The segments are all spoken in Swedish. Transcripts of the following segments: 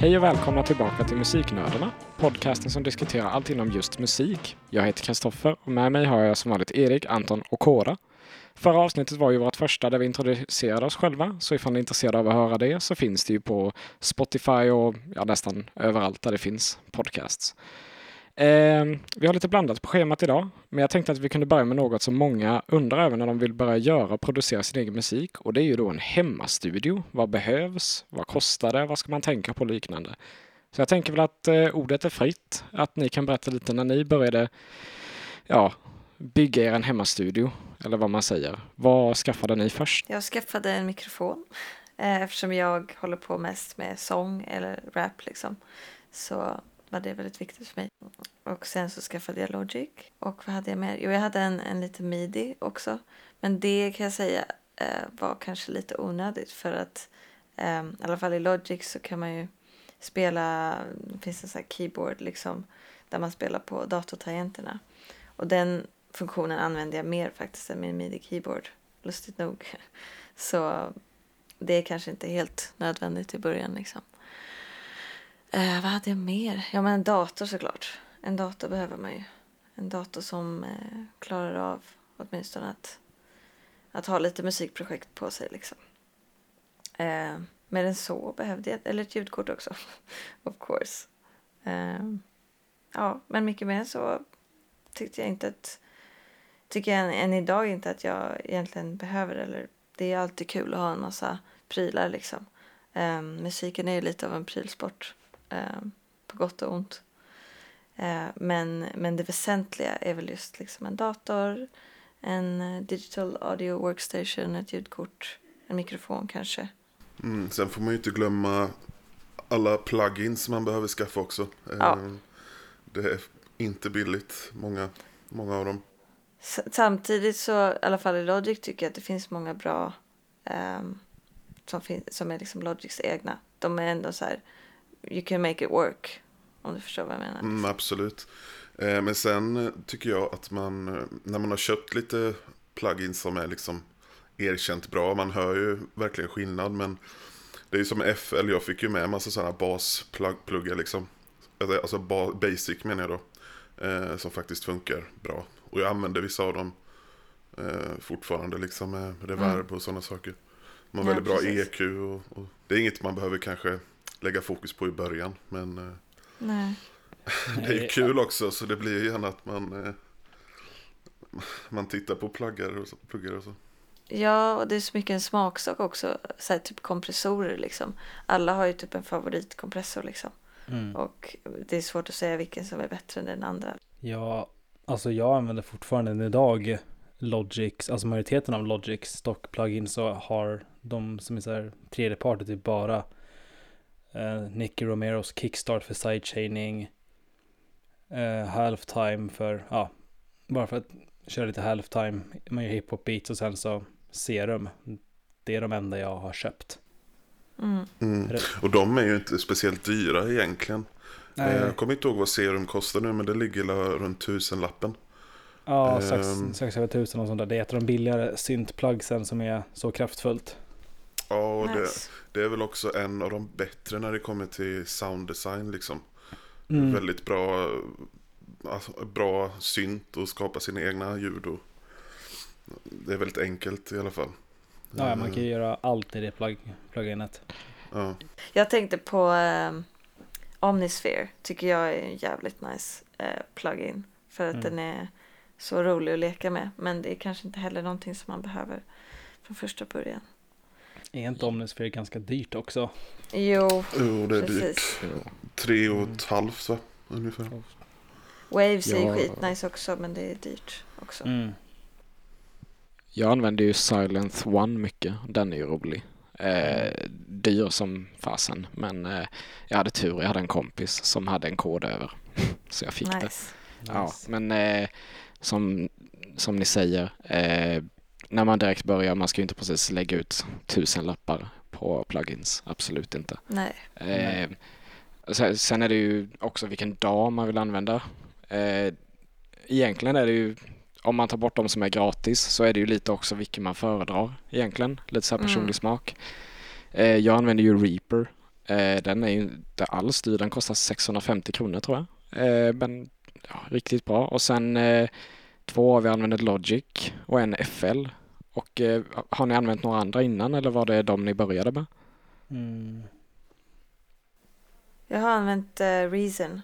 Hej och välkomna tillbaka till Musiknördarna, podcasten som diskuterar allt inom just musik. Jag heter Kristoffer och med mig har jag som vanligt Erik, Anton och Kora. Förra avsnittet var ju vårt första där vi introducerade oss själva, så ifall ni är intresserade av att höra det så finns det ju på Spotify och ja, nästan överallt där det finns podcasts. Eh, vi har lite blandat på schemat idag, men jag tänkte att vi kunde börja med något som många undrar över när de vill börja göra och producera sin egen musik och det är ju då en hemmastudio. Vad behövs? Vad kostar det? Vad ska man tänka på liknande? Så jag tänker väl att eh, ordet är fritt, att ni kan berätta lite när ni började ja, bygga er en hemmastudio, eller vad man säger. Vad skaffade ni först? Jag skaffade en mikrofon eh, eftersom jag håller på mest med sång eller rap liksom. Så var det väldigt viktigt för mig. Och sen så skaffade jag Logic. Och vad hade jag mer? Jo, jag hade en, en liten midi också. Men det kan jag säga eh, var kanske lite onödigt för att eh, i alla fall i Logic så kan man ju spela, det finns en sån här keyboard liksom där man spelar på datortangenterna. Och den funktionen använder jag mer faktiskt än min midi-keyboard, lustigt nog. Så det är kanske inte helt nödvändigt i början liksom. Eh, vad hade jag mer? Ja, men en dator såklart. En dator behöver man ju. En dator som eh, klarar av åtminstone att, att ha lite musikprojekt på sig liksom. Eh, mer än så behövde jag, eller ett ljudkort också, of course. Eh, ja, men mycket mer än så tyckte jag inte att, tycker jag än, än idag inte att jag egentligen behöver eller det är alltid kul att ha en massa prylar liksom. Eh, musiken är ju lite av en prylsport eh, på gott och ont. Eh, men, men det väsentliga är väl just liksom en dator, en eh, digital audio workstation, ett ljudkort, en mikrofon kanske. Mm, sen får man ju inte glömma alla plugins man behöver skaffa också. Ja. Eh, Det är inte billigt, många, många av dem. Samtidigt så, i alla fall i Logic, tycker jag att det finns många bra ehm, som, fin- som är liksom Logics egna. De är ändå så här, you can make it work. Om du förstår vad jag menar. Mm, absolut. Eh, Men sen eh, tycker jag att man, eh, när man har köpt lite plugins som är liksom erkänt bra, man hör ju verkligen skillnad, men det är ju som FL, jag fick ju med en massa sådana baspluggar liksom. Alltså- Alltså ba- basic menar jag då. eh, Som faktiskt funkar bra. Och jag använder vissa av dem eh, fortfarande liksom med reverb och sådana saker. Man har Ja, väldigt bra precis. EQ och, och det är inget man behöver kanske lägga fokus på i början. Men eh, Nej. det är ju kul också så det blir ju gärna att man eh, Man tittar på pluggar och så, pluggar och så. Ja, och det är så mycket en smaksak också. Så här, typ kompressorer liksom. Alla har ju typ en favoritkompressor liksom. Mm. Och det är svårt att säga vilken som är bättre än den andra. Ja, alltså jag använder fortfarande än idag Logics, alltså majoriteten av Logics stock plugins så har de som är så här tredjeparter typ bara eh, Nicky Romeros kickstart för sidechaining, eh, halftime för, ja, bara för att köra lite halftime, man gör hiphop beats och sen så serum. Det är de enda jag har köpt. Mm. Mm. Och de är ju inte speciellt dyra egentligen. Nej. Eh, Jag kommer inte ihåg vad serum kostar nu men det ligger runt tusenlappen. Ja, strax, Ehm. strax över tusen och sånt där. Det är ett av de billigare syntplugsen som är så kraftfullt. Ja, och det, Nice. det är väl också en av de bättre när det kommer till sounddesign liksom. Mm. Väldigt bra, alltså, bra synt och skapa sina egna ljud. Och det är väldigt enkelt i alla fall. Ja, man kan ju göra allt i det plug, pluginet. Ja. Jag tänkte på um, Omnisphere. Tycker jag är en jävligt nice eh, plugin. För att Mm. den är så rolig att leka med. Men det är kanske inte heller någonting som man behöver från första början. Är inte Omnisphere ganska dyrt också? Jo, Jo, det är dyrt. precis. Tre och ett halvt va? Ungefär. Waves är ju Ja. skitnice också men det är dyrt också. Mm. Jag använder ju Silent One mycket. Den är ju rolig. Eh, dyr som fasen, men eh, jag hade tur. Jag hade en kompis som hade en kod över. Så jag fick det. Nice. Ja, Nice. men eh, som, som ni säger, eh, när man direkt börjar, man ska ju inte precis lägga ut tusen lappar på plugins. Absolut inte. Nej. Eh, sen, sen är det ju också vilken dag man vill använda. Eh, egentligen är det ju, om man tar bort de som är gratis, så är det ju lite också vilken man föredrar egentligen. Lite så här personlig Mm. smak. Eh, jag använder ju Reaper Eh, den är ju inte alls dyr, den kostar 650 kronor tror jag. Eh, men ja, riktigt bra. Och sen eh, två av er använder Logic och en FL. Och eh, har ni använt några andra innan eller var det de ni började med? Mm. Jag har använt eh, Reason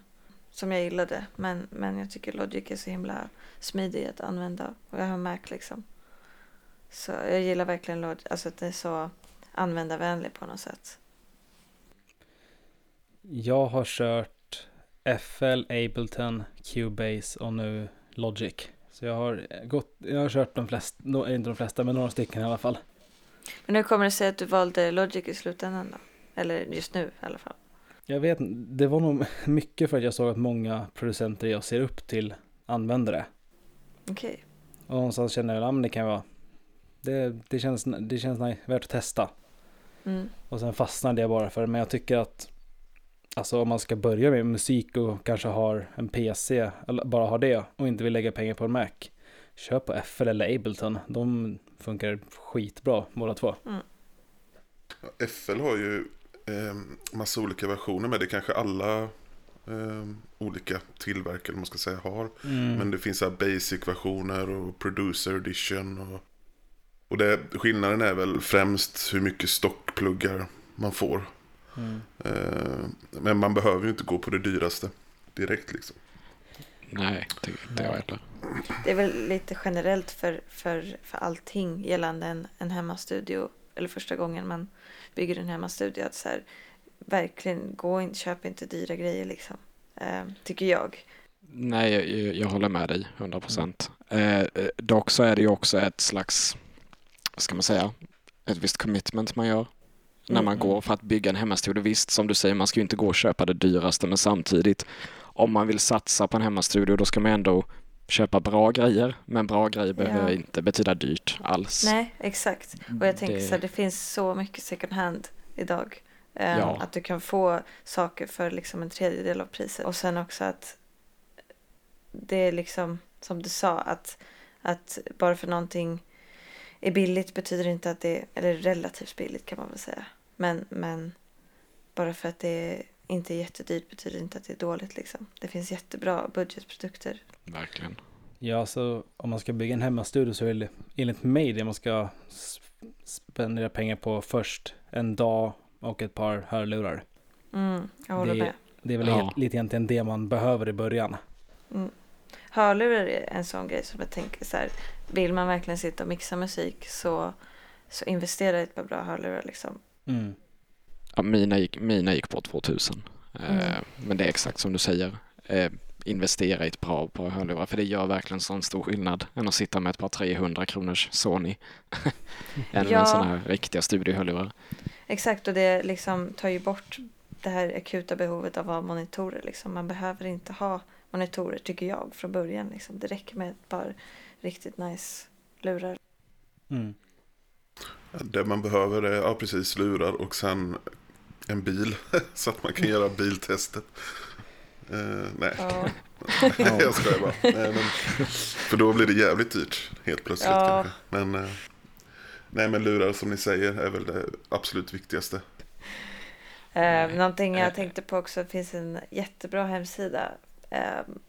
som jag gillade. Men, men jag tycker Logic är så himla smidig att använda. Och jag har Mac liksom. Så jag gillar verkligen Logic. Alltså att det är så användarvänligt på något sätt. Jag har kört FL, Ableton, Cubase och nu Logic. Så jag har gått, jag har kört de flesta, no, inte de flesta, men några stycken i alla fall. Men hur kommer det sig att du valde Logic i slutändan då? Eller just nu i alla fall. Jag vet det var nog mycket för att jag såg att många producenter jag ser upp till använder det. Okej. Och någonstans känner jag att det kan vara, det, det känns, det känns värt att testa. Mm. Och sen fastnade jag bara för det, men jag tycker att Alltså om man ska börja med musik och kanske har en PC, eller bara har det och inte vill lägga pengar på en Mac. Köp på FL eller Ableton, de funkar skitbra båda två. FL har ju eh, massa olika versioner med det kanske alla eh, olika tillverkare man ska säga har. Mm. Men det finns så basic-versioner och producer edition. Och, och det, skillnaden är väl främst hur mycket stockpluggar man får. Mm. Men man behöver ju inte gå på det dyraste direkt liksom. Nej, det inte jag heller. Det är väl lite generellt för, för, för allting gällande en, en hemmastudio. Eller första gången man bygger en hemmastudio. Att så här, verkligen gå in, köp inte dyra grejer liksom. Eh, tycker jag. Nej, jag, jag håller med dig 100 procent. Eh, eh, dock så är det ju också ett slags, vad ska man säga, ett visst commitment man gör när man Mm. går för att bygga en hemmastudio. Visst, som du säger, man ska ju inte gå och köpa det dyraste, men samtidigt om man vill satsa på en hemmastudio då ska man ändå köpa bra grejer. Men bra grejer behöver Ja. inte betyda dyrt alls. Nej, exakt. Och jag tänker Det- så här, det finns så mycket second hand idag. Eh, Ja. Att du kan få saker för liksom en tredjedel av priset. Och sen också att det är liksom som du sa att, att bara för någonting är billigt betyder inte att det eller relativt billigt kan man väl säga. Men, men bara för att det inte är jättedyrt betyder inte att det är dåligt liksom. Det finns jättebra budgetprodukter. Verkligen. Ja, så om man ska bygga en hemmastudio så är det enligt mig det man ska spendera pengar på först. En dag och ett par hörlurar. Mm, jag håller Det- med. Det är väl Ja. lite egentligen det man behöver i början. Mm. Hörlurar är en sån grej som jag tänker så här. Vill man verkligen sitta och mixa musik så, så investera i ett par bra hörlurar liksom. Mm. Ja, mina, gick, mina gick på 2000. Eh, Mm. Men det är exakt som du säger. Eh, investera i ett bra par hörlurar. För det gör verkligen sån stor skillnad än att sitta med ett par 300 kronors Sony. än Ja. med sådana här riktiga studiohörlurar. Exakt och det liksom tar ju bort det här akuta behovet av att ha monitorer. Liksom. Man behöver inte ha monitorer tycker jag från början. Liksom. Det räcker med ett par riktigt nice lurar. Mm. Det man behöver är ja, precis lurar och sen en bil så att man kan göra biltestet. Eh, nej, Ja, jag skojar bara. Nej, men, för då blir det jävligt dyrt helt plötsligt Ja. kanske. Men, eh, nej, men lurar som ni säger är väl det absolut viktigaste. Eh, någonting jag tänkte på också, det finns en jättebra hemsida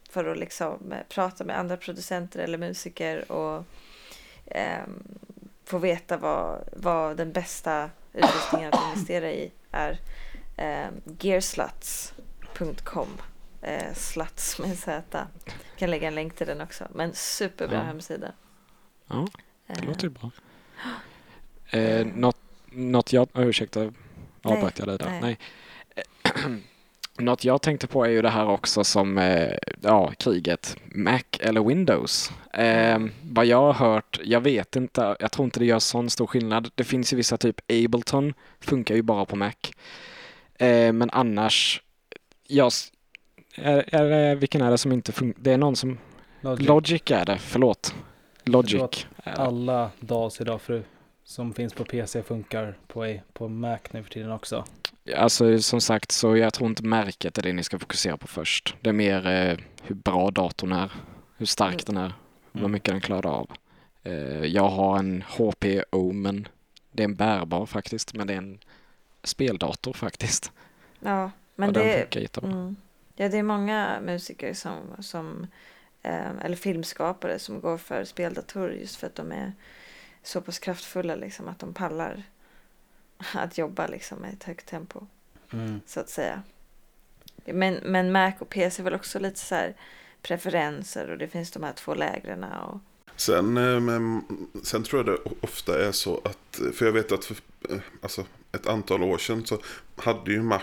för att liksom eh, prata med andra producenter eller musiker och eh, få veta vad, vad den bästa utrustningen att investera i är. Eh, gearsluts.com eh, Sluts med Z. Kan lägga en länk till den också. Men superbra Ja. hemsida. Ja, det Eh, låter ju bra. Eh, något, något jag... Oh, ursäkta, avbröt jag dig där? nej. Nej. Något jag tänkte på är ju det här också som, eh, ja, kriget. Mac eller Windows. Eh, vad jag har hört, jag vet inte, jag tror inte det gör sån stor skillnad. Det finns ju vissa typ Ableton, funkar ju bara på Mac. Eh, men annars, jag, är, är det, vilken är det som inte funkar? Det är någon som, Logic. Logic är det, förlåt. Logic. Är. Alla DAS idag för, som finns på PC funkar på, på Mac nu för tiden också. Alltså som sagt så jag tror inte märket är det ni ska fokusera på först. Det är mer eh, hur bra datorn är, hur stark den är, vad Mm. mycket den klarar av. Eh, jag har en HP Omen. Det är en bärbar faktiskt, men det är en speldator faktiskt. Ja, men och det, mm, ja, det är många musiker som, som eh, eller filmskapare som går för speldatorer just för att de är så pass kraftfulla liksom att de pallar att jobba liksom med ett högt tempo Mm. så att säga. Men, men Mac och PC är väl också lite så här preferenser och det finns de här två lägren och Sen, eh, men, sen tror jag det ofta är så att, för jag vet att för eh, alltså, ett antal år sedan så hade ju Mac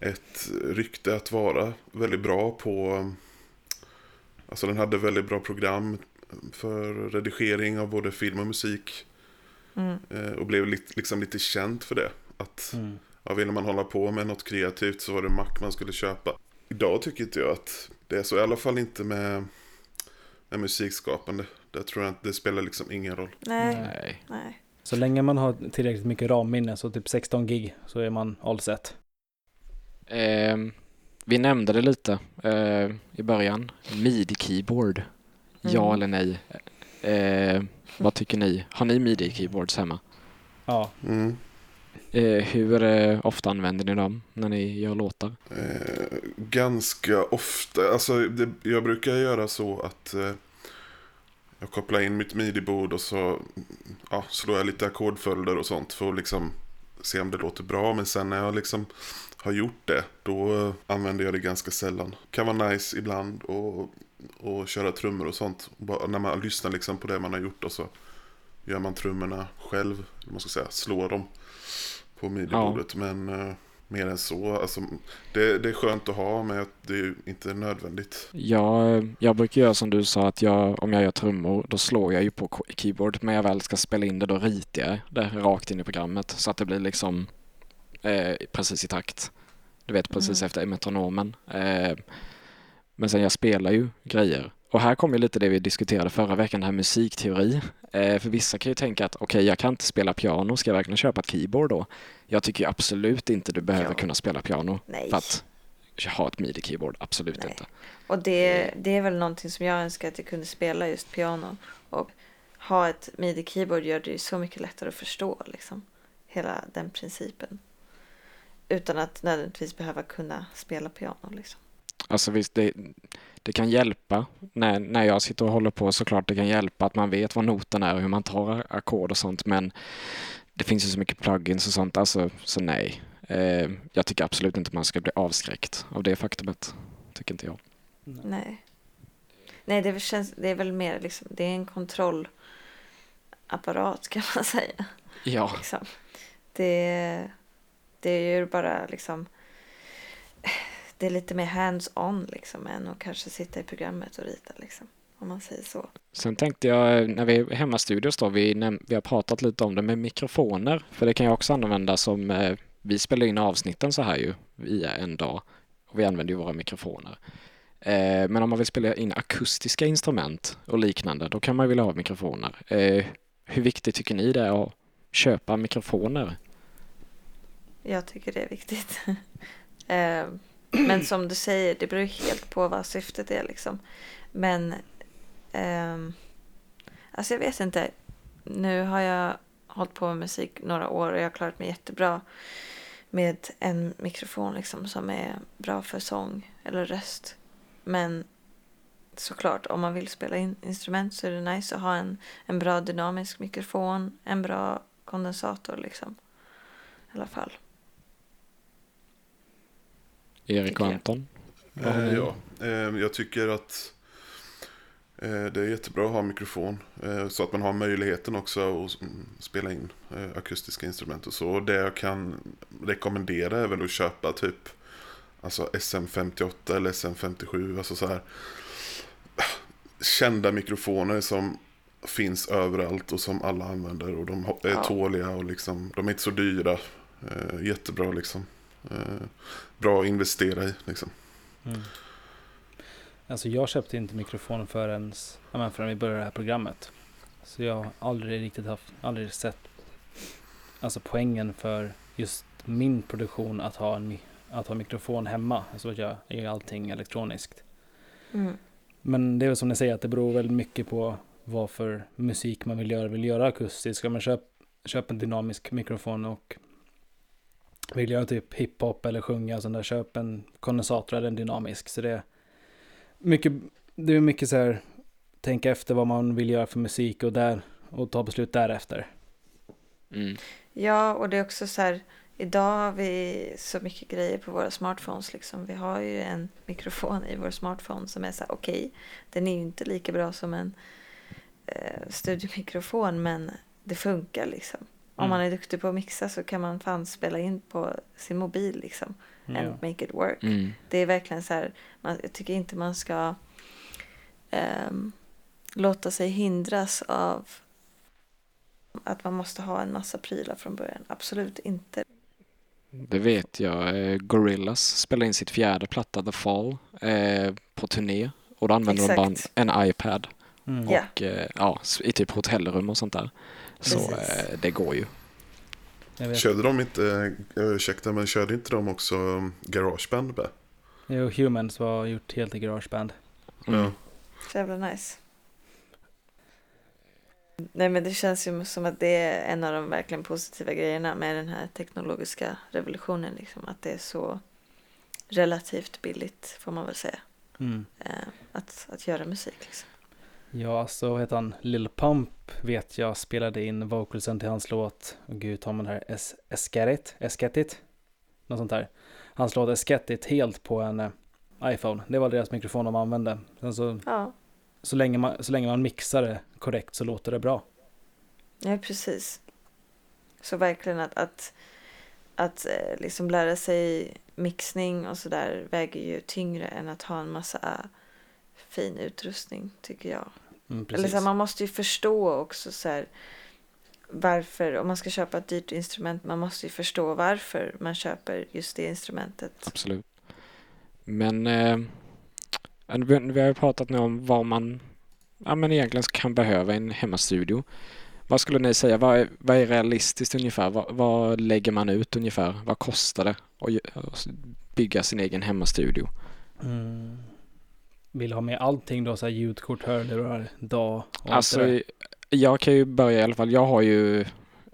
ett rykte att vara väldigt bra på, alltså den hade väldigt bra program för redigering av både film och musik mm, eh, och blev lite, liksom lite känd för det. Att Mm. ja, ville man hålla på med något kreativt så var det Mac man skulle köpa. Idag tycker inte jag att det är så, i alla fall inte med, med musikskapande. Där tror jag att det spelar liksom ingen roll. nej, Nej. Så länge man har tillräckligt mycket ramminne, så typ 16 gig, så är man all set. Ehm, vi nämnde det lite eh, i början. Midi-keyboard. Ja Mm. eller nej? Eh, vad tycker ni? Har ni midi-keyboards hemma? Ja, Mm. Eh, hur eh, ofta använder ni dem när ni gör låtar? Eh, ganska ofta, alltså det, jag brukar göra så att eh, jag kopplar in mitt midi-bord och så ja, slår jag lite ackordföljder och sånt för att liksom se om det låter bra. Men sen när jag liksom har gjort det, då eh, använder jag det ganska sällan. Kan vara nice ibland och, och köra trummor och sånt. Bara när man lyssnar liksom på det man har gjort och så gör man trummorna själv, man ska säga, slår dem på midi-bordet. Men eh, mer än så, alltså det, det är skönt att ha men det är inte nödvändigt. Jag, jag brukar göra som du sa att jag, om jag gör trummor då slår jag ju på keyboard men jag väl ska spela in det då ritar jag det rakt in i programmet så att det blir liksom eh, precis i takt. Du vet precis Mm. efter metronomen. Eh, men sen jag spelar ju grejer. Och här kommer lite det vi diskuterade förra veckan, det här musikteori. Eh, för vissa kan ju tänka att okej, jag kan inte spela piano, ska jag verkligen köpa ett keyboard då? Jag tycker ju absolut inte du behöver Ja. kunna spela piano Nej. för att ha ett midi-keyboard, absolut Nej. inte. Och det, det är väl någonting som jag önskar att jag kunde spela just piano. Och ha ett midi-keyboard gör det ju så mycket lättare att förstå liksom. Hela den principen. Utan att nödvändigtvis behöva kunna spela piano liksom. Alltså visst, det, det kan hjälpa när, när jag sitter och håller på såklart. Det kan hjälpa att man vet vad noten är och hur man tar ackord och sånt. Men det finns ju så mycket plugins och sånt. Alltså, så nej. Eh, jag tycker absolut inte man ska bli avskräckt av det faktumet. Tycker inte jag. Nej. Nej, det, känns, det är väl mer liksom, det är en kontrollapparat kan man säga. Ja, Liksom. Det, det är ju bara liksom det är lite mer hands-on liksom än att kanske sitta i programmet och rita liksom. Om man säger så. sen tänkte jag när vi är hemma i studios då, vi, vi har pratat lite om det med mikrofoner. För det kan jag också använda som, eh, vi spelar in avsnitten så här ju via en dag. Och vi använder ju våra mikrofoner. Eh, men om man vill spela in akustiska instrument och liknande, då kan man vilja ha mikrofoner. Eh, hur viktigt tycker ni det är att köpa mikrofoner? Jag tycker det är viktigt. Men som du säger, det beror helt på vad syftet är liksom. Men ehm, alltså jag vet inte. Nu har jag hållit på med musik några år och jag har klarat mig jättebra med en mikrofon liksom som är bra för sång eller röst. Men såklart, om man vill spela in instrument så är det nice att ha en, en bra dynamisk mikrofon, en bra kondensator liksom. I alla fall. Erik och. Anton? Eh, ja, eh, jag tycker att eh, det är jättebra att ha mikrofon. Eh, så att man har möjligheten också att spela in eh, akustiska instrument och så. Och det jag kan rekommendera är väl att köpa typ alltså SM58 eller SM57. Alltså så här kända mikrofoner som finns överallt och som alla använder. Och de är Ja. tåliga och liksom, de är inte så dyra. Eh, jättebra liksom. Eh, bra att investera i liksom. Mm. Alltså jag köpte inte mikrofonen förrän, ja, men förrän vi började det här programmet. Så jag har aldrig riktigt haft, aldrig sett alltså poängen för just min produktion att ha en att ha mikrofon hemma. Alltså att jag är allting elektroniskt. Mm. Men det är väl som ni säger att det beror väldigt mycket på vad för musik man vill göra. Vill göra akustisk, ska man köp, köpa en dynamisk mikrofon och vill göra typ hiphop eller sjunga sån där, köp en kondensator eller en dynamisk. Så det är mycket, det är mycket så här, tänka efter vad man vill göra för musik och där och ta beslut därefter. Mm. Ja, och det är också så här, idag har vi så mycket grejer på våra smartphones. Liksom. Vi har ju en mikrofon i vår smartphone som är så här, okej, den är ju inte lika bra som en eh, studiomikrofon, men det funkar liksom. Om Mm. man är duktig på att mixa så kan man fan spela in på sin mobil liksom. And Ja. make it work. Mm. Det är verkligen så här, man, jag tycker inte man ska ehm, låta sig hindras av att man måste ha en massa prylar från början. Absolut inte. Det vet jag. Eh, Gorillaz spelade in sitt fjärde platta, The Fall, eh, på turné. Och då använde de bara en, Exakt. en iPad. Mm. Och eh, ja, i typ hotellrum och sånt där. Så Precis. eh, det går ju. Körde de inte, eh, ursäkta, men körde inte de också um, Garageband med? Jo, Humans var gjort helt i Garageband. Mm. Ja. Så jävla nice. Nej men det känns ju som att det är en av de verkligen positiva grejerna med den här teknologiska revolutionen. Liksom, att det är så relativt billigt får man väl säga. Mm. Eh, att, att göra musik. Liksom. Ja, alltså vad heter han? Lil Pump vet jag spelade in vocalsen till hans låt. Gud, tar man här Es- Escarit? Escatit? Något sånt där. Hans låt Escatit helt på en eh, iPhone. Det var deras mikrofon de använde. Sen så, Ja, så, länge man, så länge man mixar det korrekt så låter det bra. ja precis. Så verkligen att, att, att eh, liksom lära sig mixning och sådär väger ju tyngre än att ha en massa fin utrustning tycker jag. Mm, Eller så här, man måste ju förstå också så här, varför, om man ska köpa ett dyrt instrument, man måste ju förstå varför man köper just det instrumentet. Absolut. Men eh, vi vi har ju pratat nu om vad man ja, men egentligen kan behöva i en hemmastudio. Vad skulle ni säga, vad är, vad är realistiskt ungefär? Vad, vad lägger man ut ungefär? Vad kostar det att bygga sin egen hemmastudio? Mm. Vill ha med allting då, så här ljudkort, hörlurar, DAW och allt Alltså, det där. jag kan ju börja i alla fall. Jag har ju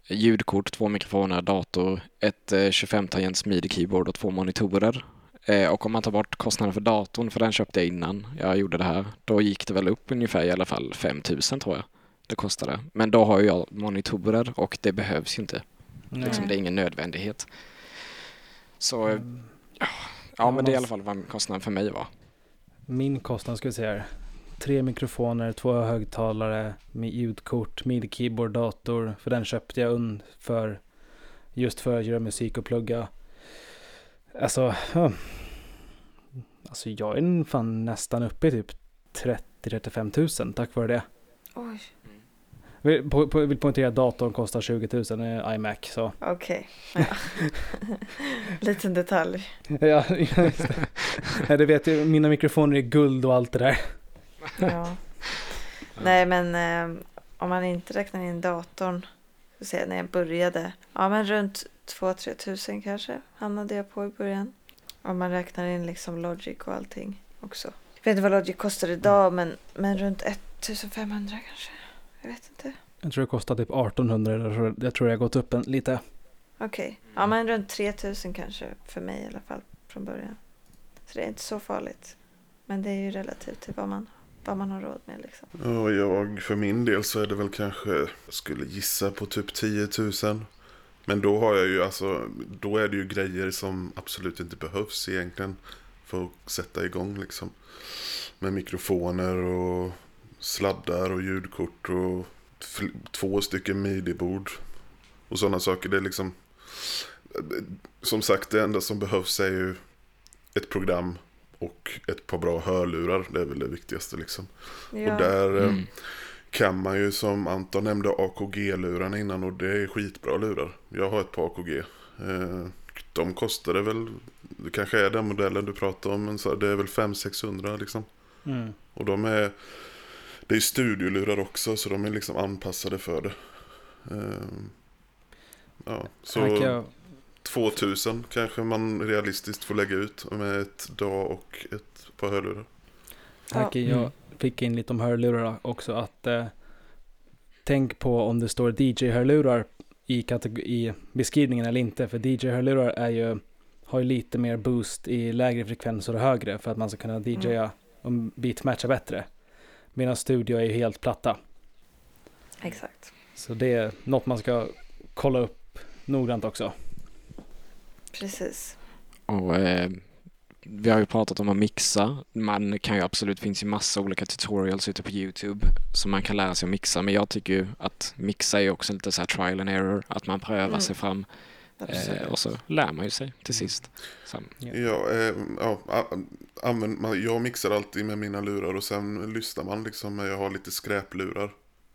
ljudkort, två mikrofoner, dator, ett eh, 25-tangents midi-keyboard och två monitorer. Eh, och om man tar bort kostnaden för datorn, för den köpte jag innan jag gjorde det här, då gick det väl upp ungefär i alla fall 5000 tror jag det kostade. Men då har ju jag monitorer och det behövs ju inte. Nej. Liksom, det är ingen nödvändighet. Så eh, Mm. ja, Ja, men det är i alla fall vad kostnaden för mig var. Min kostnad ska vi säga här. Tre mikrofoner, två högtalare, med ljudkort, midi-keyboard, dator. För den köpte jag för just för att göra musik och plugga. Alltså, ja. alltså jag är fan nästan uppe i typ 30-35 tusen tack vare det. Oj, vill, po, po, vill poängtera att datorn kostar 20 000 i iMac så. okej. Ja. Liten detalj. Ja, just det. Ja, det vet jag, mina mikrofoner är guld och allt det där. Ja. Nej, men eh, om man inte räknar in datorn, så säga, när jag började, ja men runt 2-3 tusen kanske hamnade jag på i början. Om man räknar in liksom Logic och allting också. Jag vet inte vad Logic kostar idag, men, men runt 1500 kanske. Jag vet inte. Jag tror det kostar typ 1800 eller så- jag tror det har gått upp en, lite. Okej, ja men runt 3000 kanske för mig i alla fall från början. Så det är inte så farligt. Men det är ju relativt till vad man, vad man har råd med liksom. Och jag, för min del så är det väl kanske, jag skulle gissa på typ 10 000. Men då har jag ju alltså, då är det ju grejer som absolut inte behövs egentligen. För att sätta igång liksom. Med mikrofoner och sladdar och ljudkort och två stycken midi-bord. Och sådana saker. Det är liksom, som sagt det enda som behövs är ju ett program och ett par bra hörlurar. Det är väl det viktigaste liksom. Ja, Och där eh, Mm. kan man ju som Anton nämnde AKG-lurarna innan och det är skitbra lurar. Jag har ett par AKG. Eh, de kostade väl, det kanske är den modellen du pratar om, men så det är väl 500-600 liksom. Mm. Och de är, det är studiolurar också så de är liksom anpassade för det. Eh, ja, så jag, 2000 kanske man realistiskt får lägga ut med ett DAW och ett par hörlurar. kan jag Mm. fick in lite om hörlurar också att eh, tänk på om det står DJ-hörlurar i, i beskrivningen eller inte. För DJ-hörlurar är ju, har ju lite mer boost i lägre frekvenser och högre för att man ska kunna DJa och beatmatcha bättre. Medan studio är ju helt platta. Exakt. Så det är något man ska kolla upp noggrant också. Precis. Och eh, vi har ju pratat om att mixa. Man kan ju absolut, det finns ju massa olika tutorials ute på YouTube som man kan lära sig att mixa. Men jag tycker ju att mixa är också lite så här trial and error. Att man prövar Mm. sig fram. Eh, och så lär man ju sig till sist. Så, Ja, eh, ja använd, man, jag mixar alltid med mina lurar och sen lyssnar man liksom. Jag har lite skräplurar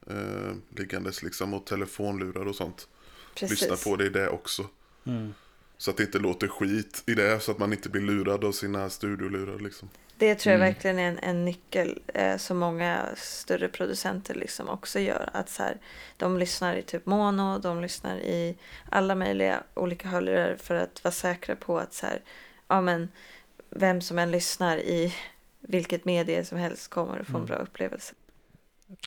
eh, liggandes liksom och telefonlurar och sånt. Precis. Lyssna på det i det också. Mm. Så att det inte låter skit i det, så att man inte blir lurad av sina studiolurar liksom. Det tror jag Mm. verkligen är en, en nyckel eh, som många större producenter liksom också gör. Att så här, de lyssnar i typ mono, de lyssnar i alla möjliga olika hörlurar för att vara säkra på att så här, ja, men, vem som än lyssnar i vilket medie som helst kommer att få en Mm. bra upplevelse.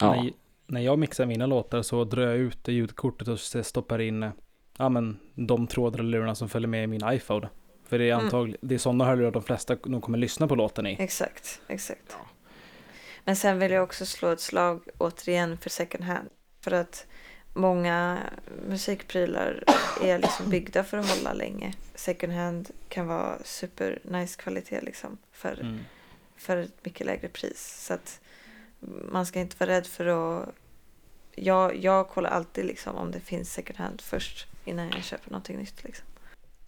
ja. När, när jag mixar mina låtar så drar jag ut det ljudkortet och stoppar in eh, ja, men, de trådar och lurarna som följer med i min iPhone. För det är Mm. antagligen, det är sådana hörlurar de flesta nog kommer lyssna på låten i. Exakt, exakt. Ja. Men sen vill jag också slå ett slag återigen för second hand. För att många musikprylar är liksom byggda för att hålla länge. Second hand kan vara super nice kvalitet liksom för, Mm. för ett mycket lägre pris. Så att man ska inte vara rädd för att... Jag, jag kollar alltid liksom om det finns second hand först innan jag köper någonting nytt. Liksom.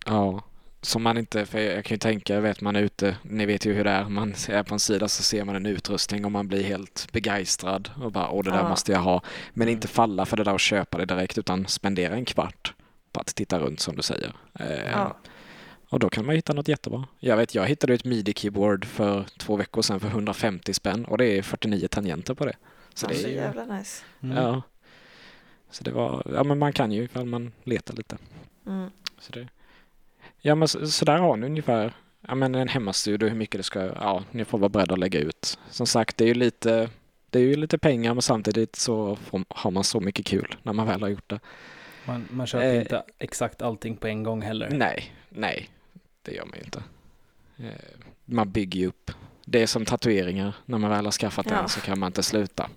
Ja, som man inte, för jag kan ju tänka, jag vet man är ute, ni vet ju hur det är, man är på en sida så ser man en utrustning och man blir helt begeistrad och bara åh det där Ja. måste jag ha. Men Mm. inte falla för det där och köpa det direkt utan spendera en kvart på att titta runt som du säger. Eh, Ja. Och då kan man hitta något jättebra. Jag vet, jag hittade ett midi-keyboard för två veckor sedan för 150 spänn och det är 49 tangenter på det. Så Så det är ju, jävla nice. Mm. ja. Så det var, ja men man kan ju ifall man letar lite. Mm. Så, det, ja, men så, så där har ni ungefär ja, men en hemmastudio, hur mycket det ska... Ja, ni får vara beredda att lägga ut. Som sagt, det är ju lite, det är ju lite pengar men samtidigt så får, har man så mycket kul när man väl har gjort det. Man, man köper Eh. inte exakt allting på en gång heller. Nej, nej, det gör man ju inte. Eh, Man bygger ju upp. Det är som tatueringar. När man väl har skaffat Ja. en så kan man inte sluta.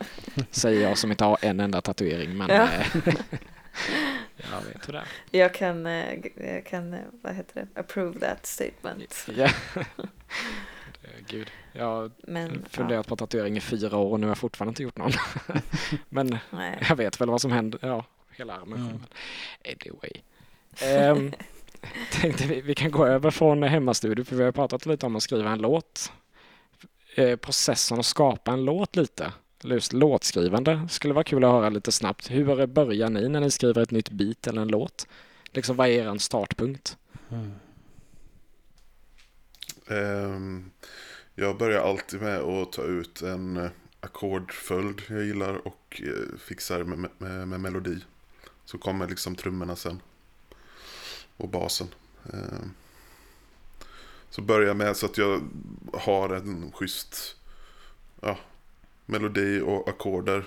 Säger jag som inte har en enda tatuering. Men Ja. jag vet hur det är. Jag kan, eh, jag kan, eh, vad heter det, approve that statement. Ja. Det- Gud, jag har Men funderat på tatuering i fyra år och nu har jag fortfarande inte gjort någon. Men ja, nej. jag vet väl vad som händer. Ja, hela armen Mm. Anyway. Ehm, tänkte vi, vi kan gå över från hemmastudio för vi har pratat lite om att skriva en låt. Eh, processen att skapa en låt lite. Eller Just låtskrivande skulle vara kul att höra lite snabbt. Hur börjar ni när ni skriver ett nytt beat eller en låt? Liksom vad är er startpunkt? Mm. Ehm, jag börjar alltid med att ta ut en eh, ackordföljd jag gillar och eh, fixar med, med, med melodi. Så kommer liksom trummorna sen. Och basen. Ehm, så börjar jag med så att jag har en schysst ja, melodi och ackorder.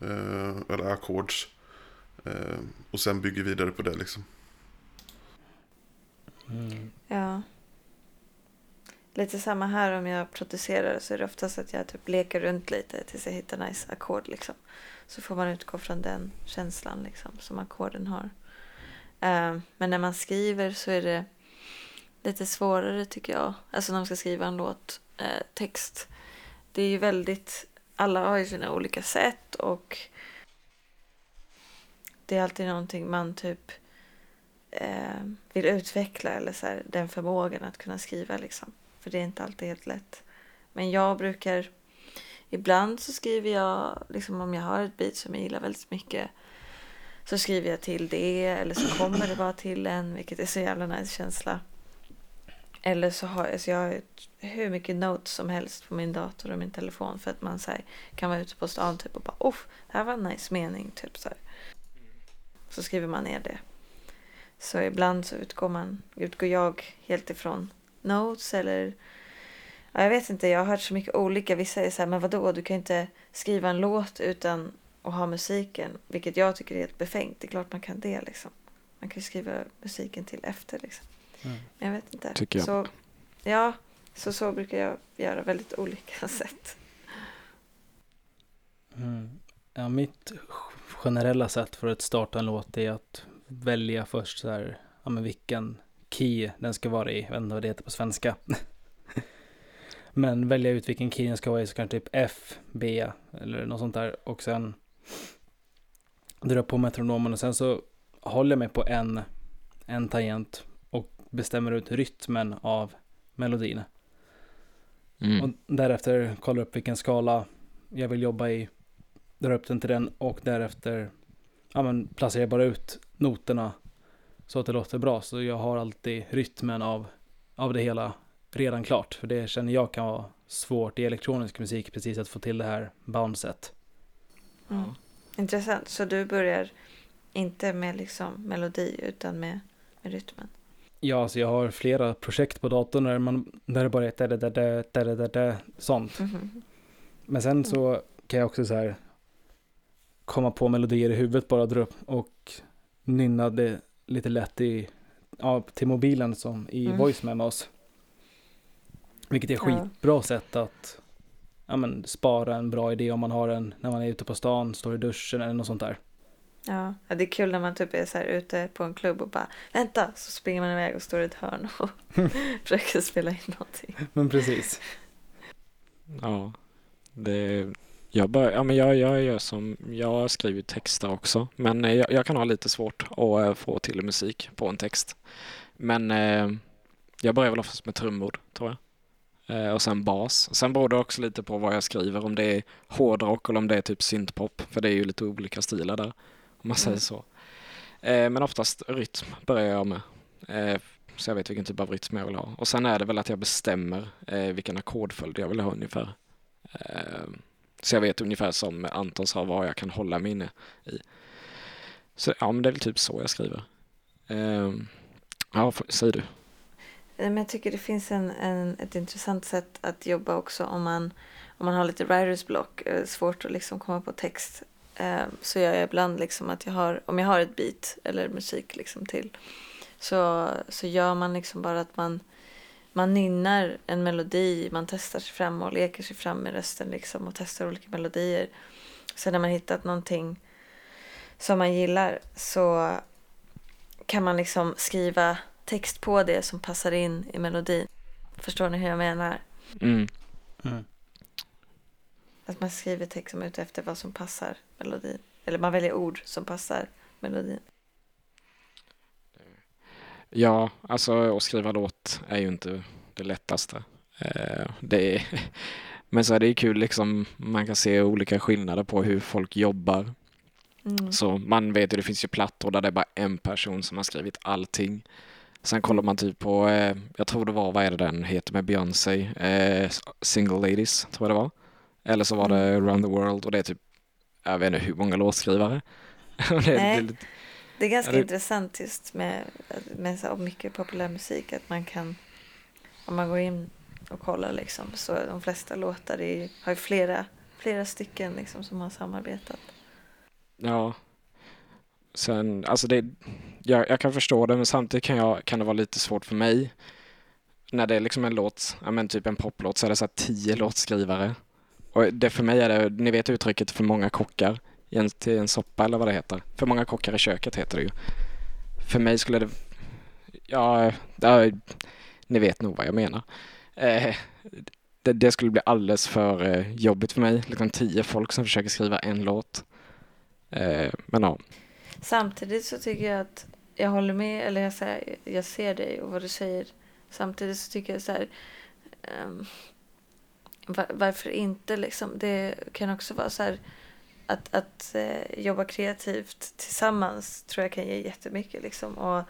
Eh, eller ackords. Eh, och sen bygger vidare på det liksom. Mm. Ja. Lite samma här om jag producerar så är det oftast att jag typ leker runt lite tills jag hittar nice ackord liksom. Så får man utgå från den känslan liksom som ackorden har. Eh, men när man skriver så är det lite svårare tycker jag. Alltså när man ska skriva en låt, eh, text. Det är ju väldigt, alla har ju sina olika sätt och det är alltid någonting man typ eh, vill utveckla eller så här, den förmågan att kunna skriva liksom. För det är inte alltid helt lätt. Men jag brukar ibland så skriver jag liksom om jag har ett beat som jag gillar väldigt mycket så skriver jag till det eller så kommer det bara till en vilket är så jävla nice känsla. Eller så har jag, så jag har hur mycket notes som helst på min dator och min telefon för att man så här, kan vara ute på stan typ och bara oh, det här var en nice mening typ så här. Så skriver man ner det. Så ibland så utgår, man, utgår jag helt ifrån notes eller ja, jag vet inte, jag har hört så mycket olika. Vissa är så här, men vadå, du kan inte skriva en låt utan att ha musiken, vilket jag tycker är helt befängt. Det är klart man kan det liksom. Man kan ju skriva musiken till efter liksom. Mm. Jag vet inte. Tycker jag. Så, ja, så så brukar jag göra väldigt olika sätt. Mm. Ja, mitt generella sätt för att starta en låt är att välja först så här, ja men vilken key den ska vara i. Jag vet inte vad det heter på svenska. men välja ut vilken key den ska vara i, så kanske typ F, B eller något sånt där. Och sen jag på metronomen och sen så håller jag mig på en, en tangent bestämmer ut rytmen av melodin. Mm. Och därefter kollar upp vilken skala jag vill jobba i. Drar upp den till den och därefter ja, men placerar jag bara ut noterna så att det låter bra. Så jag har alltid rytmen av, av det hela redan klart. För det känner jag kan vara svårt i elektronisk musik precis att få till det här bouncet. Mm. Intressant. Så du börjar inte med liksom melodi utan med, med rytmen? Ja, så jag har flera projekt på datorn där, man, där det bara är da, da, da, da, da, da, sånt. Mm. Men sen så mm. kan jag också så här komma på melodier i huvudet bara dra upp och nynna det lite lätt i, ja, till mobilen som i mm. voice memos. Vilket är skitbra ja. sätt att ja, men, spara en bra idé om man har en när man är ute på stan, står i duschen eller något sånt där. Ja. ja, det är kul när man typ är så här ute på en klubb och bara vänta så springer man iväg och står i ett hörn och försöker spela in någonting. Men precis. Ja, det, jag, bör, ja, men jag, jag gör som, jag skriver texter också, men eh, jag, jag kan ha lite svårt att eh, få till musik på en text. Men eh, jag börjar väl oftast med trummor, tror jag. Eh, och sen bas. Sen beror det också lite på vad jag skriver, om det är hårdrock eller om det är typ syntpop, för det är ju lite olika stilar där, om man säger Mm. så. Eh, men oftast rytm börjar jag med. Eh, så jag vet vilken typ av rytm jag vill ha. Och sen är det väl att jag bestämmer eh, vilken ackordföljd jag vill ha ungefär. Så jag vet ungefär som Anton sa vad jag kan hålla mig inne i. Så ja, men det är väl typ så jag skriver. Ja, säg du. Men jag tycker det finns en, en, ett intressant sätt att jobba också om man, om man har lite writers block, svårt att liksom komma på text. Eh, så gör jag ibland liksom att jag har, om jag har ett beat eller musik liksom till, så, så gör man liksom bara att man, man nynnar en melodi, man testar sig fram och leker sig fram med rösten liksom och testar olika melodier. Sen när man hittat någonting som man gillar så kan man liksom skriva text på det som passar in i melodin. Förstår ni hur jag menar? Mm. Mm. Att man skriver text som är ute efter vad som passar melodin. Eller man väljer ord som passar melodin. Ja, alltså att skriva låt är ju inte det lättaste. Eh, det är, men så är det ju kul liksom, man kan se olika skillnader på hur folk jobbar. Mm. Så man vet ju, det finns ju plattor där det är bara en person som har skrivit allting. Sen kollar man typ på, eh, jag tror det var, vad är det den heter med Beyoncé? Eh, Single Ladies, tror jag det var. Eller så var det Around the World och det är typ, jag vet inte hur många låtskrivare. Det, Nej. det, är lite- Det är ganska Ja, det- intressant just med, med så mycket populär musik att man kan, om man går in och kollar liksom, så de flesta låtar är, har ju flera, flera stycken liksom som har samarbetat. Ja. Sen, alltså det, jag, jag kan förstå det men samtidigt kan, jag, kan det vara lite svårt för mig. När det är liksom en låt, ja men typ en poplåt så är det så här tio låtskrivare. Och det för mig är det, ni vet uttrycket för många kockar i en, till en soppa eller vad det heter. För många kockar i köket heter det ju. För mig skulle det, ja, ja ni vet nog vad jag menar. Eh, det, det skulle bli alldeles för eh, jobbigt för mig. Liksom tio folk som försöker skriva en låt. Eh, men ja. Samtidigt så tycker jag att jag håller med, eller jag, säger, jag ser dig och vad du säger. Samtidigt så tycker jag så här, ehm, varför inte liksom? Det kan också vara så här att, att eh, jobba kreativt tillsammans tror jag kan ge jättemycket liksom. Och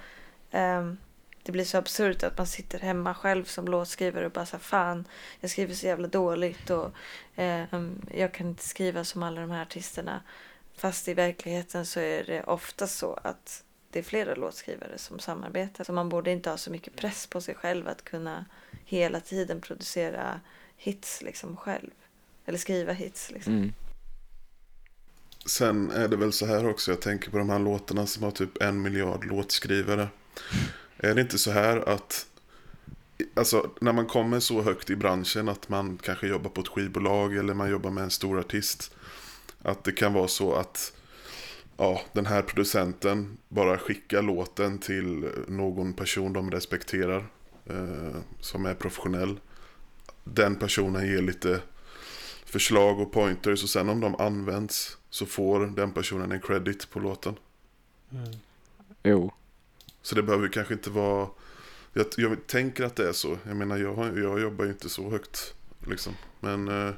ehm, det blir så absurt att man sitter hemma själv som låtskrivare och bara så här, fan, jag skriver så jävla dåligt och ehm, jag kan inte skriva som alla de här artisterna. Fast i verkligheten så är det ofta så att det är flera låtskrivare som samarbetar. Så man borde inte ha så mycket press på sig själv att kunna hela tiden producera hits liksom själv. Eller skriva hits liksom. Mm. Sen är det väl så här också, jag tänker på de här låtarna som har typ en miljard låtskrivare. Är det inte så här att Alltså när man kommer så högt i branschen att man kanske jobbar på ett skivbolag eller man jobbar med en stor artist. Att det kan vara så att ja, den här producenten bara skickar låten till någon person de respekterar. Eh, som är professionell. Den personen ger lite förslag och pointers och sen om de används så får den personen en credit på låten. Mm. Jo. Så det behöver kanske inte vara... Jag, jag tänker att det är så. Jag menar, jag, jag jobbar ju inte så högt. Liksom. Men eh,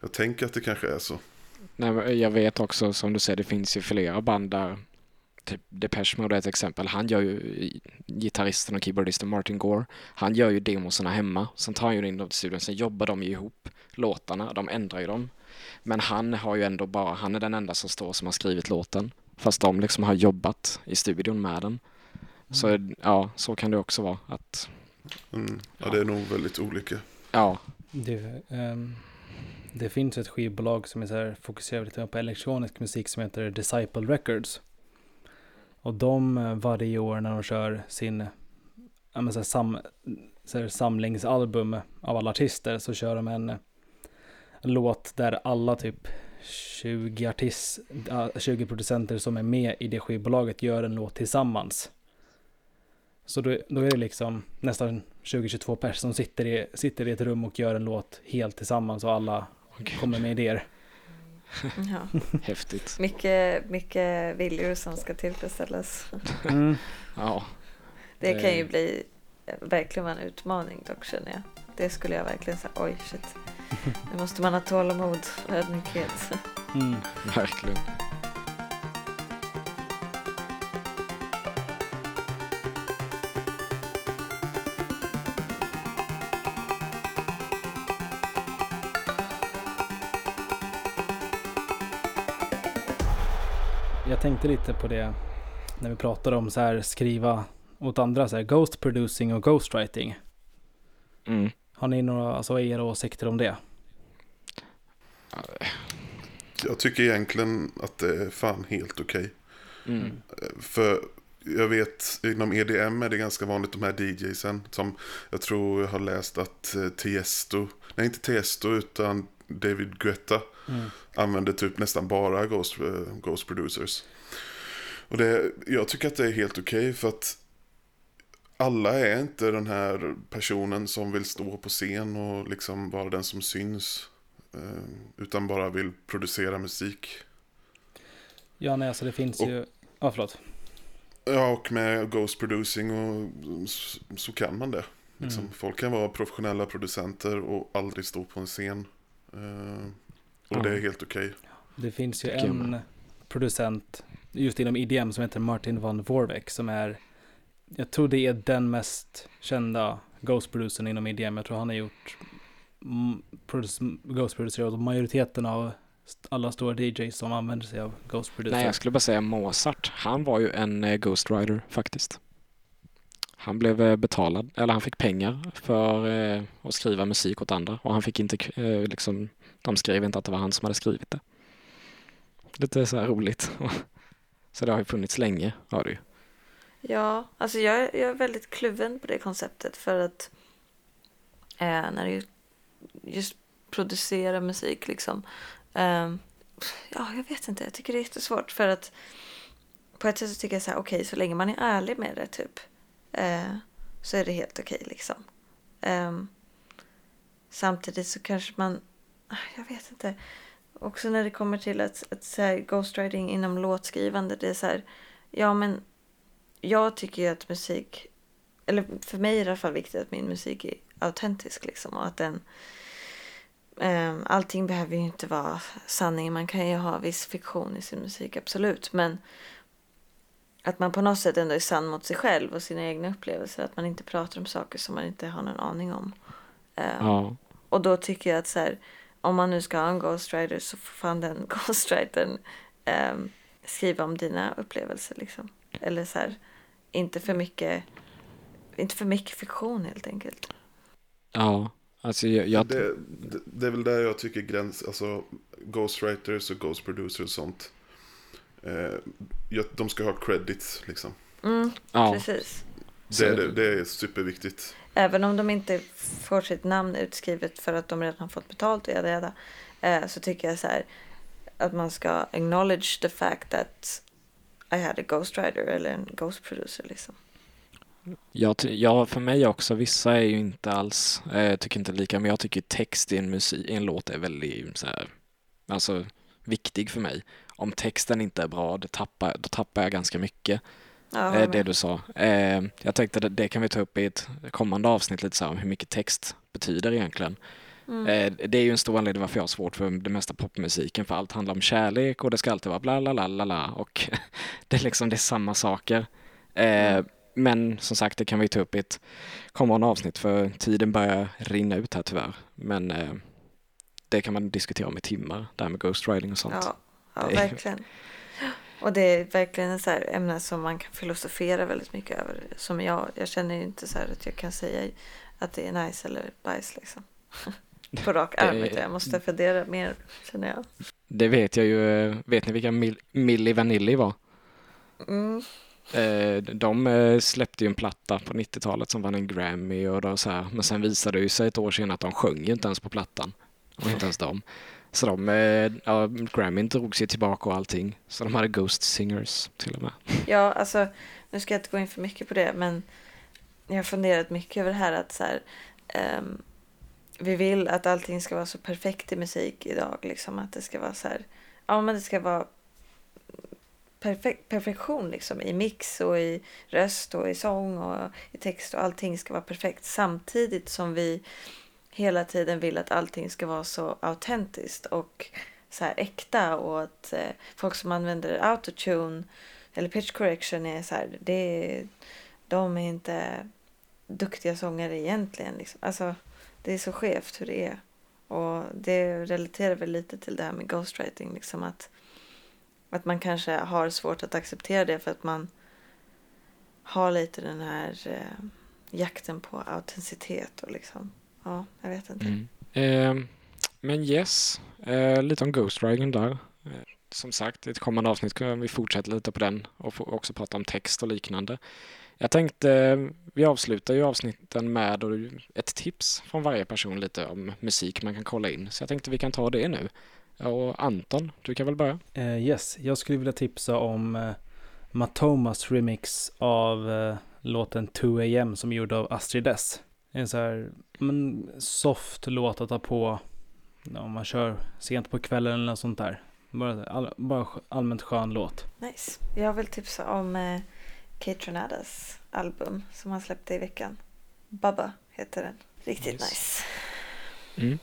jag tänker att det kanske är så. Nej, jag vet också som du säger, det finns ju flera band där Depeche Mode är ett exempel. Han gör ju, gitarristen och keyboardisten Martin Gore, han gör ju demosarna hemma. Sen tar han ju in dem till studion, sen jobbar de ju ihop låtarna, de ändrar ju dem. Men han har ju ändå bara, han är den enda som står som har skrivit låten. Fast de liksom har jobbat i studion med den. Så ja, så kan det också vara att, Mm. Ja, det är nog väldigt olika. ja, Det, ehm, det finns ett skivbolag som är så här fokuserar lite på elektronisk musik som heter Disciple Records. Och de eh, varje år när de kör sin ja, men så här, sam, så här, samlingsalbum av alla artister så kör de en, en låt där alla typ 20 artist, ja, 20 producenter som är med i det skivbolaget gör en låt tillsammans. Så då, då är det liksom nästan 20-22 personer som sitter i, sitter i ett rum och gör en låt helt tillsammans och alla Okej. kommer med idéer. Ja. häftigt. Mycket, mycket viljor som ska tillfredsställas. Mm. Ja, Det Det- kan ju bli verkligen vara en utmaning dock känner jag. Det skulle jag verkligen säga, oj shit. Nu måste man ha tålamod och ödmjukhet. Mm. verkligen. Jag tänkte lite på det när vi pratade om så här skriva åt andra, så här ghost producing och ghostwriting. Mm. Har ni några, alltså era åsikter om det? Jag tycker egentligen att det är fan helt okej. Mm. För jag vet, inom EDM är det ganska vanligt de här DJsen som jag tror jag har läst att eh, Tiesto, nej inte Tiesto utan David Guetta Mm. använder typ nästan bara Ghost, eh, ghost Producers. Och det, jag tycker att det är helt okej för att alla är inte den här personen som vill stå på scen och liksom vara den som syns. eh, Utan bara vill producera musik. Ja, nej, alltså det finns Och- ju, ja förlåt. Ja, och med Ghost Producing och s- så kan man det. Liksom. Mm. Folk kan vara professionella producenter och aldrig stå på en scen. Eh, och Ja. det är helt okej. Det finns ju en producent just inom IDM som heter Martin van Vorbeck som är, jag tror det är den mest kända ghost producern inom IDM. Jag tror han har gjort mm, produc- ghost producer och majoriteten av alla stora DJs som använder sig av ghost producer. Nej, jag skulle bara säga Mozart. Han var ju en eh, ghostwriter faktiskt. Han blev eh, betalad, eller han fick pengar för eh, att skriva musik åt andra och han fick inte, eh, liksom, de skrev inte att det var han som hade skrivit det. Lite så här roligt. Så det har ju funnits länge, har det ju. Ja, alltså jag, är- jag är väldigt kluven på det konceptet för att eh, när du just producera musik liksom. Eh, ja, jag vet inte, jag tycker det är jättesvårt för att på ett sätt så tycker jag så här, okej, så länge man är ärlig med det typ eh, så är det helt okej liksom. Eh, samtidigt så kanske man, ah, jag vet inte, också när det kommer till att, att så här, ghostwriting inom låtskrivande, det är så här, ja men jag tycker ju att musik, eller för mig är det i alla fall viktigt att min musik är autentisk liksom och att den um, allting behöver ju inte vara sanning, man kan ju ha viss fiktion i sin musik, absolut, men att man på något sätt ändå är sann mot sig själv och sina egna upplevelser, att man inte pratar om saker som man inte har någon aning om. Ehm, Ja, och då tycker jag att så här, om man nu ska ha en ghostwriter så får fan den ghostwritern ehm, skriva om dina upplevelser liksom. Eller så här, inte för mycket, inte för mycket fiktion helt enkelt. ja. Alltså jag, jag Det, det, det är väl där jag tycker gräns, alltså ghostwriters och ghost producers och sånt. Eh, de ska ha credits liksom. Mm, Ja, Precis. Det, det, det är superviktigt. Även om de inte får sitt namn utskrivet för att de redan har fått betalt och jada, eh, så tycker jag så här att man ska acknowledge the fact that I had a ghostwriter eller en ghost producer liksom. Ja, ja, för mig också. Vissa är ju inte alls, eh, tycker inte lika, men jag tycker text i en, musik, i en låt är väldigt så här, alltså, viktig för mig. Om texten inte är bra, det tappar, då tappar jag ganska mycket. Ja, eh, det du sa. Eh, jag tänkte det, det kan vi ta upp i ett kommande avsnitt lite så här om hur mycket text betyder egentligen. Mm. Eh, det är ju en stor anledning varför jag har svårt för det mesta popmusiken, för allt handlar om kärlek och det ska alltid vara bla bla bla bla bla och det är liksom det är samma saker. Eh, men som sagt, det kan vi ta upp i ett kommande avsnitt för tiden börjar rinna ut här tyvärr. Men det kan man diskutera om i timmar, det här med ghostwriting och sånt. Ja, ja verkligen. Och det är verkligen ett så här ämne som man kan filosofera väldigt mycket över. Som jag, jag känner ju inte så här att jag kan säga att det är nice eller bajs liksom. På rak arm, jag måste fundera mer känner jag. Det vet jag ju, vet ni vilka Mil- Milli Vanilli var? Mm. Eh, de eh, släppte ju en platta på 90-talet som vann en Grammy och då så här, men sen visade det ju sig ett år senare att de sjöng ju inte ens på plattan. Var inte ens dem. Så de, eh, ja, Grammy drog sig tillbaka och allting. Så de hade Ghost Singers till och med. Ja, alltså nu ska jag inte gå in för mycket på det, men jag har funderat mycket över det här att så här, um, vi vill att allting ska vara så perfekt i musik idag, liksom att det ska vara så här, ja men det ska vara perfek- perfektion liksom i mix och i röst och i sång och i text och allting ska vara perfekt samtidigt som vi hela tiden vill att allting ska vara så autentiskt och så här äkta och att eh, folk som använder autotune eller pitch correction är så här, det är, de är inte duktiga sångare egentligen. Liksom. Alltså, det är så skevt hur det är. Och det relaterar väl lite till det här med ghostwriting. Liksom att, att man kanske har svårt att acceptera det för att man har lite den här eh, jakten på autenticitet och liksom, ja, jag vet inte. Mm. Eh, men yes, eh, lite om ghostwriting där. Eh, som sagt, i ett kommande avsnitt kan vi fortsätta lite på den och också prata om text och liknande. Jag tänkte, eh, vi avslutar ju avsnitten med ett tips från varje person lite om musik man kan kolla in. Så jag tänkte vi kan ta det nu. Och Anton, du kan väl börja? Eh, yes, jag skulle vilja tipsa om eh, Matomas remix av eh, låten 2AM som är gjord av Astrid S. En så här men, soft låt att ta på ja, om man kör sent på kvällen eller något sånt där. Bara, all, bara allmänt skön låt. Nice. Jag vill tipsa om eh, Kate Renadas album som han släppte i veckan. Bubba heter den. Riktigt Nice. nice. Mm.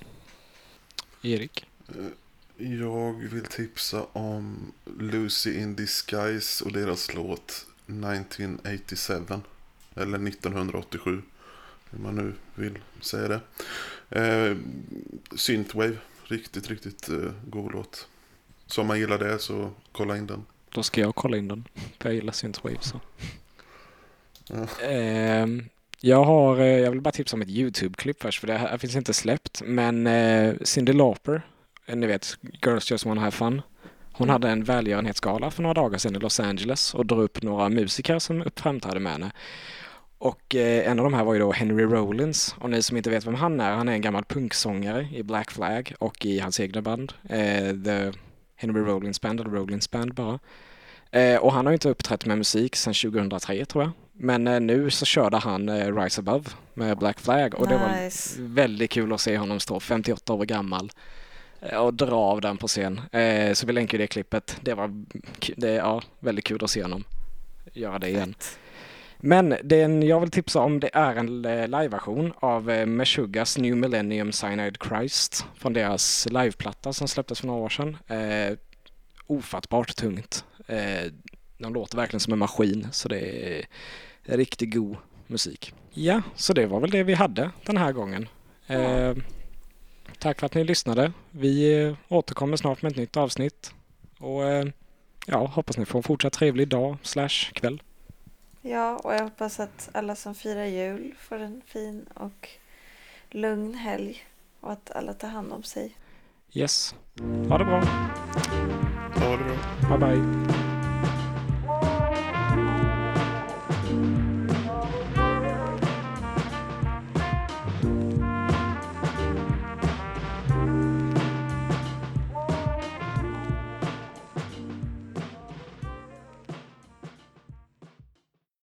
Erik? Eh, Jag vill tipsa om Lucy in Disguise och deras låt 1987. Eller 1987. Hur man nu vill säga det. Eh, Synthwave. Riktigt, riktigt eh, god låt. Så om man gillar det så kolla in den. Då ska jag kolla in den. För jag gillar Synthwave så. Ja. Ehm, jag har, eh, jag vill bara tipsa om ett YouTube-klipp först för det här finns inte släppt. Men eh, Cyndi Lauper, eh, ni vet Girls Just Wanna Have Fun. Hon hade en välgörenhetsgala för några dagar sedan i Los Angeles och drog upp några musiker som framträdde med henne. Och eh, en av de här var ju då Henry Rollins. Och ni som inte vet vem han är, han är en gammal punksångare i Black Flag och i hans egna band. Eh, The Henry Rollins Band, eller Rollins Band bara. Eh, och han har ju inte uppträtt med musik sedan 2003 tror jag. Men eh, nu så körde han eh, Rise Above med Black Flag och det var Nice. väldigt kul att se honom stå 58 år gammal och dra av den på scen. Så vi länkar ju det klippet. Det var det, ja, väldigt kul att se honom göra det igen. Men den jag vill tipsa om det är en eh, liveversion av eh, Meshuggahs New Millennium Cyanide Christ från deras liveplatta som släpptes för några år sedan. Eh, ofattbart tungt. Eh, de låter verkligen som en maskin så det är riktigt god musik. Ja, så det var väl det vi hade den här gången. Eh, tack för att ni lyssnade. Vi eh, återkommer snart med ett nytt avsnitt. Och eh, ja, hoppas ni får en fortsatt trevlig dag slash kväll. Ja, och jag hoppas att alla som firar jul får en fin och lugn helg och att alla tar hand om sig. Yes. Ha det bra. Ha det bra. Bye bye.